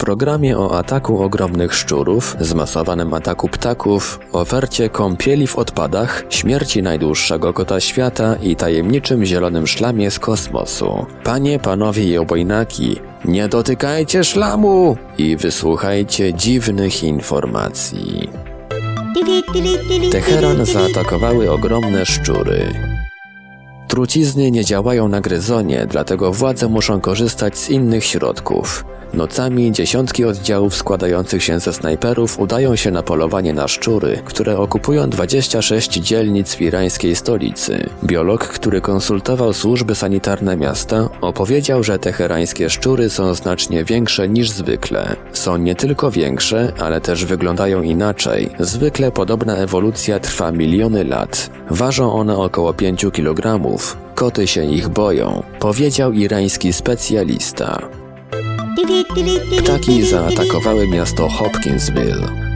Programie o ataku ogromnych szczurów, zmasowanym ataku ptaków, ofercie kąpieli w odpadach, śmierci najdłuższego kota świata i tajemniczym zielonym szlamie z kosmosu. Panie, panowie i obojnaki, nie dotykajcie szlamu i wysłuchajcie dziwnych informacji. Teheran zaatakowały ogromne szczury. Trucizny nie działają na gryzonie, dlatego władze muszą korzystać z innych środków. Nocami dziesiątki oddziałów składających się ze snajperów udają się na polowanie na szczury, które okupują 26 dzielnic irańskiej stolicy. Biolog, który konsultował służby sanitarne miasta, opowiedział, że teherańskie szczury są znacznie większe niż zwykle. Są nie tylko większe, ale też wyglądają inaczej. Zwykle podobna ewolucja trwa miliony lat. Ważą one około 5 kg. Koty się ich boją, powiedział irański specjalista. Ptaki zaatakowały miasto Hopkinsville.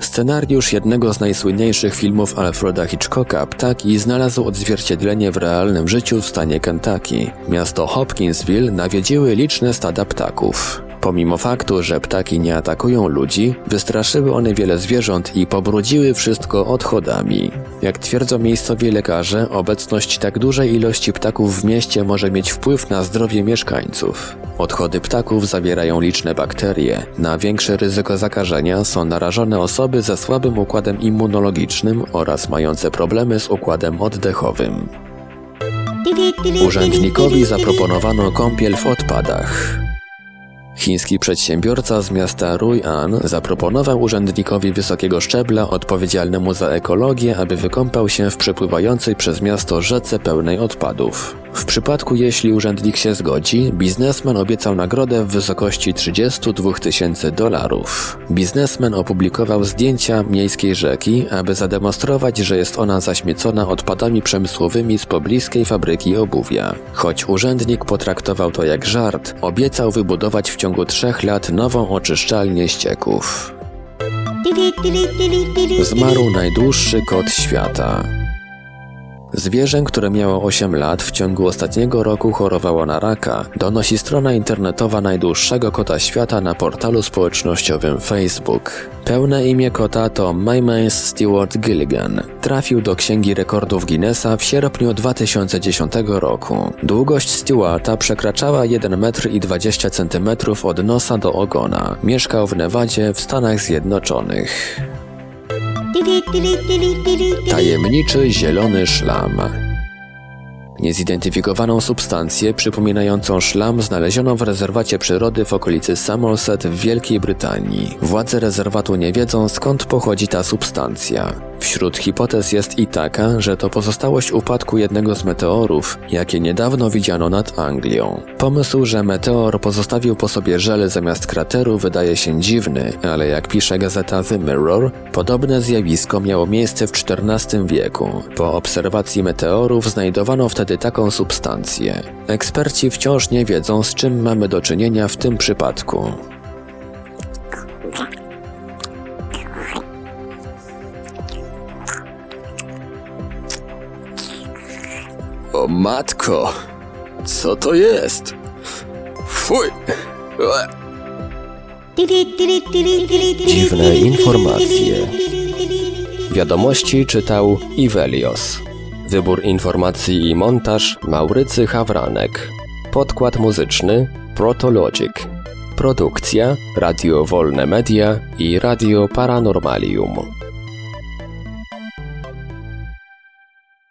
Scenariusz jednego z najsłynniejszych filmów Alfreda Hitchcocka, Ptaki, znalazł odzwierciedlenie w realnym życiu w stanie Kentucky. Miasto Hopkinsville nawiedziły liczne stada ptaków. Pomimo faktu, że ptaki nie atakują ludzi, wystraszyły one wiele zwierząt i pobrudziły wszystko odchodami. Jak twierdzą miejscowi lekarze, obecność tak dużej ilości ptaków w mieście może mieć wpływ na zdrowie mieszkańców. Odchody ptaków zawierają liczne bakterie. Na większe ryzyko zakażenia są narażone osoby ze słabym układem immunologicznym oraz mające problemy z układem oddechowym. Urzędnikowi zaproponowano kąpiel w odpadach. Chiński przedsiębiorca z miasta Rui'an zaproponował urzędnikowi wysokiego szczebla odpowiedzialnemu za ekologię, aby wykąpał się w przepływającej przez miasto rzece pełnej odpadów. W przypadku jeśli urzędnik się zgodzi, biznesmen obiecał nagrodę w wysokości 32 tysięcy dolarów. Biznesmen opublikował zdjęcia miejskiej rzeki, aby zademonstrować, że jest ona zaśmiecona odpadami przemysłowymi z pobliskiej fabryki obuwia. Choć urzędnik potraktował to jak żart, obiecał wybudować w ciągu trzech lat nową oczyszczalnię ścieków. Zmarł najdłuższy kot świata. Zwierzę, które miało 8 lat, w ciągu ostatniego roku chorowało na raka, donosi strona internetowa najdłuższego kota świata na portalu społecznościowym Facebook. Pełne imię kota to Maymans Stewart Gilligan. Trafił do Księgi Rekordów Guinnessa w sierpniu 2010 roku. Długość Stewarta przekraczała 1 metr i 20 cm od nosa do ogona. Mieszkał w Nevadzie w Stanach Zjednoczonych. Tajemniczy zielony szlam. Niezidentyfikowaną substancję przypominającą szlam znaleziono w rezerwacie przyrody w okolicy Somerset w Wielkiej Brytanii. Władze rezerwatu nie wiedzą skąd pochodzi ta substancja. Wśród hipotez jest i taka, że to pozostałość upadku jednego z meteorów, jakie niedawno widziano nad Anglią. Pomysł, że meteor pozostawił po sobie żel zamiast krateru wydaje się dziwny, ale jak pisze gazeta The Mirror, podobne zjawisko miało miejsce w XIV wieku. Po obserwacji meteorów znajdowano wtedy taką substancję. Eksperci wciąż nie wiedzą, z czym mamy do czynienia w tym przypadku. O matko, co to jest? Fuj! Dziwne informacje. Wiadomości czytał Ivelios. Wybór informacji i montaż Maurycy Hawranek. Podkład muzyczny Protologic. Produkcja Radio Wolne Media i Radio Paranormalium.